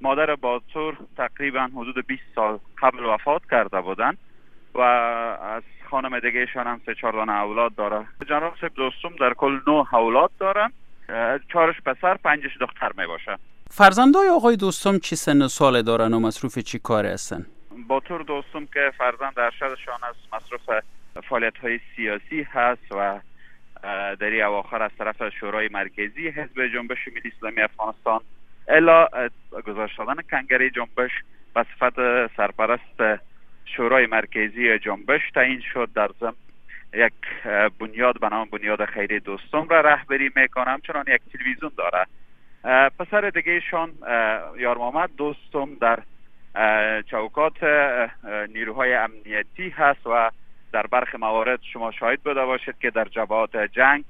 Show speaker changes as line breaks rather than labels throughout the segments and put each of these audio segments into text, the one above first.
مادر باتور تقریبا حدود 20 سال قبل وفات کرده بودن و از خانم دیگه ایشان هم سه چهار اولاد داره. جنرال صاحب دوستم در کل نو اولاد دارن چهارش پسر پنجش دختر می باشه.
فرزندای آقای دوستم چی سن سال دارن و مصروف چی کار هستن؟
با طور دوستم که فرزند ارشدشان از مصروف فعالیت های سیاسی هست و در اواخر از طرف شورای مرکزی حزب جنبش ملی اسلامی افغانستان الا گذاشت دادن کنگره جنبش به صفت سرپرست شورای مرکزی جنبش تعیین شد در ضمن یک بنیاد به نام بنیاد خیری دوستم را رهبری می‌کنه. همچنان یک تلویزیون داره. پسر دیگهشان یار محمد دوستم در چوکات نیروهای امنیتی هست و در برخی موارد شما شاهد بوده باشید که در جبهات جنگ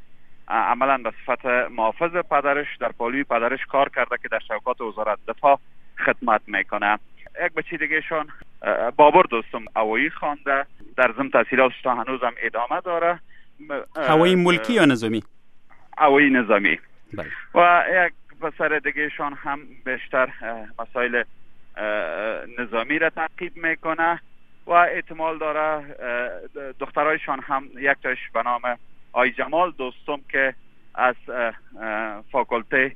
عملا به صفت محافظ پدرش در پالوی پدرش کار کرده که در شوکات وزارت دفاع خدمت می‌کنه. یک بچه دیگهشان بابر دوستم اوایی خوانده. در ضمن تحصیلاتش تا هنوز هم ادامه داره.
هوایی ملکی یا نظامی؟
هوایی نظامی. بله. و یک پسر دیگهشان هم بیشتر مسائل نظامی را تعقیب می‌کنه. و احتمال داره دخترایشان هم یک تاش به نام آی جمال دوستم که از فاکولته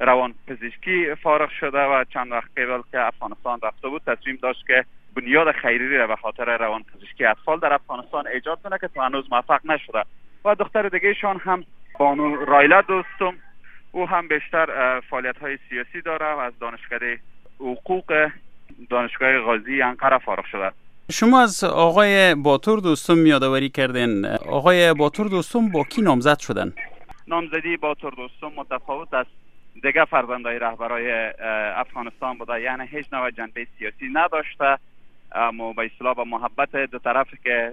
روان پزشکی فارغ شده و چند وقت قبل که افغانستان رفته بود تصمیم داشت که بنیاد خیری را به خاطر روان پزشکی اطفال در افغانستان ایجاد کنه که تو هنوز موفق نشده. و دختر دیگهشان هم بانو رایلا دوستم او هم بیشتر فعالیت های سیاسی داره و از دانشکده حقوق دانشگاه غازی انقره فارغ شده.
شما از آقای باتور دوستم یادآوری کردین. آقای باتور دوستم با کی نامزد شدن؟
نامزدی باتور دوستم متفاوت است. دیگه فرزندای رهبرای افغانستان بوده. یعنی هیچ نوع جنبه سیاسی نداشته. اما به اصطلاح با محبت دو طرف که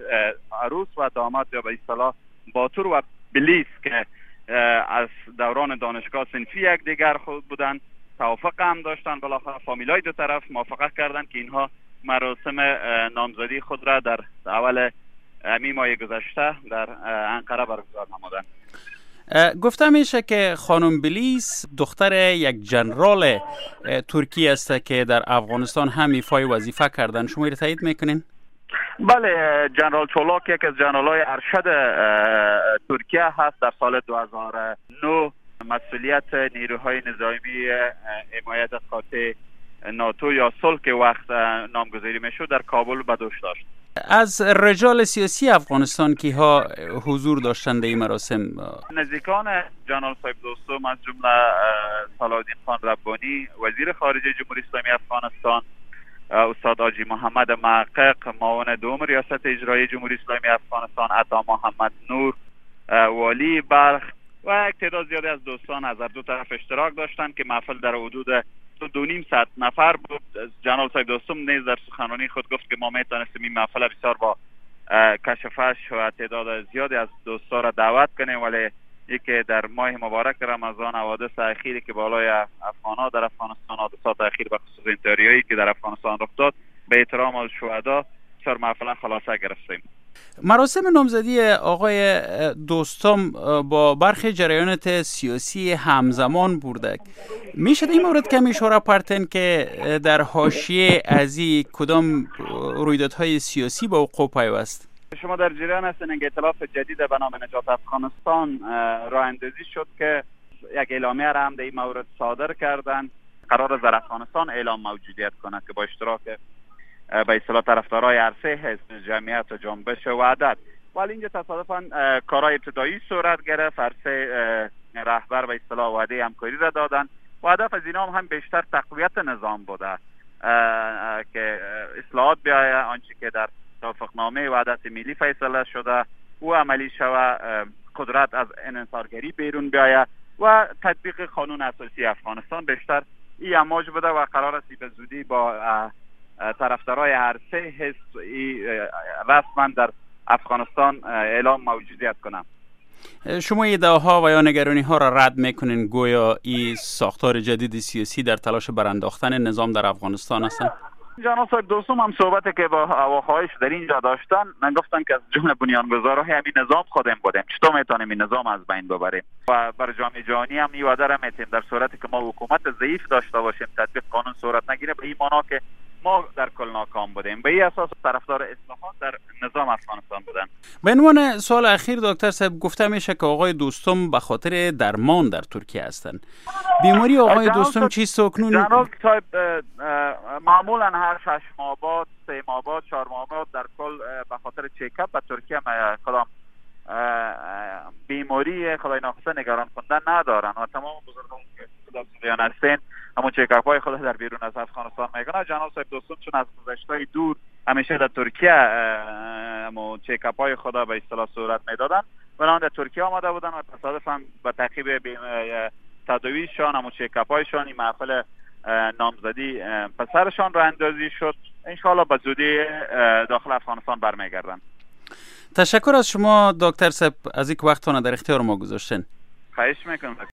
عروس و داماد یا به اصطلاح باتور و بلیس که از دوران دانشگاه سنفی یک دیگر خود بودن توافق هم داشتن. بالاخره فامیلای دو طرف موافقت کردند که اینها مراسم نامزدی خود را در اول می ماه گذشته در انقره برگزار نمودند.
گفته میشه که خانم بلیس دختر یک جنرال ترکی است که در افغانستان هم ایفای وظیفه کردن. شما را تایید می‌کنین؟
بله جنرال چولاک یک از جنرال های ارشد ترکیه هست. در سال 2009 مسئولیت نیروهای نظامی حمایت قاطع ناتو یا که وقت نامگذاری می‌شد در کابل به دوش داشت.
از رجال سیاسی افغانستان که ها حضور داشتند این مراسم؟
نزدیکان جنرال صاحب دوستم از جمله سلادین خان ربانی وزیر خارجه جمهوری اسلامی افغانستان استاد آجی محمد محقق معاون دوم ریاست اجرایی جمهوری اسلامی افغانستان عطا محمد نور والی برخ و یک تعداد زیادی از دوستان از دو طرف اشتراک داشتند که محفل در حدود دو, نیم ساعت نفر بود. جنرال صاحب دوستم نیز در سخنرانی خود گفت که ما می‌تونستیم این محفل بسیار با کشفش و تعداد زیادی از دوستان را دعوت کنیم ولی یکی در ماه مبارک رمضان حوادث اخیری که بالای افغان در افغانستان حادثات اخیر به خصوص انتریایی که در افغانستان رخ داد به احترام از شهدا بسیار محفلا خلاصه گرفتیم.
مراسم نامزدی آقای دوستم با برخی جریانات سیاسی همزمان بوده. میشه این مورد کمی اشاره پرتن که در حاشیه از کدام رویدادهای سیاسی با وقوع پیوست؟
شما در جریان هستین که اطلاف جدید به نام نجات افغانستان راه اندازی شد که یک اعلامیه را هم در این مورد صادر کردن قرار در افغانستان اعلام موجودیت کنه که با اشتراک به اصطلاح طرفدارای عرصه حزب جمعیت و جنبش وحدت ولی اینجا تصادفا کارهای ابتدایی صورت گرفت. عرصه رهبر به اصطلاح وعده همکاری را دادن. و هدف از اینا هم بیشتر تقویت نظام بوده. که اصلاحات بیایه آنچه که در توافقنامه وحدت ملی فیصله شده. او عملی شوه قدرت از انحصارگری بیرون بیایه. و تطبیق قانون اساسی افغانستان بیشتر این اماج بوده و قرار است به زودی با طرفدارای هر سه حزب رسما در افغانستان اعلام موجودیت کنم.
شما ها و یا نگرانی ها را رد می‌کنین گویا این ساختار جدید سیاسی در تلاش برانداختن نظام در افغانستان هستن؟
جناب صاحب دوستم هم صحبت که با هواخواهش در اینجا داشتن من گفتن که از جمله بنیانگذارهای همین نظام خودم بودیم چطور می‌تونیم این نظام از بین ببریم؟ و بر جامعه جهانی هم این وعده را میتیم در صورتی که ما حکومت ضعیف داشته باشیم تطبیق قانون صورت نگیره به این معنا که ما در کل ناکام بودیم به این اساس طرفدار اصلاحات در نظام افغانستان بودن.
به عنوان سال اخیر دکتر صاحب گفته میشه که آقای دوستم به خاطر درمان در ترکیه هستند بیماری آقای دوستم چیست؟ اکنون
جناب صاحب معمولا هر شش ماه بعد سه ماه بعد چهار ماه بعد در کل به خاطر چیکاپ به ترکیه کدام بیماری خدای ناخواسته نگران کننده ندارن. و تمام بزرگان که خدا هستین همون چکاپ های خود در بیرون از افغانستان می‌کنه جناب صاحب دوستون چون از گذشته دور همیشه در ترکیه همون چکاپ های خدا به اصطلاح صورت می‌دادن. ولی در ترکیه آمده بودن و تصادفا به تعقیب تداویشان همون چکاپ هایشان این محفل نامزدی پسرشان را اندازی شد. انشاءالله به زودی داخل افغانستان برمیگردن.
تشکر از شما دکتر سپ از این وقتتان در اختیار ما گذاشتین.
خواهش می‌کنم.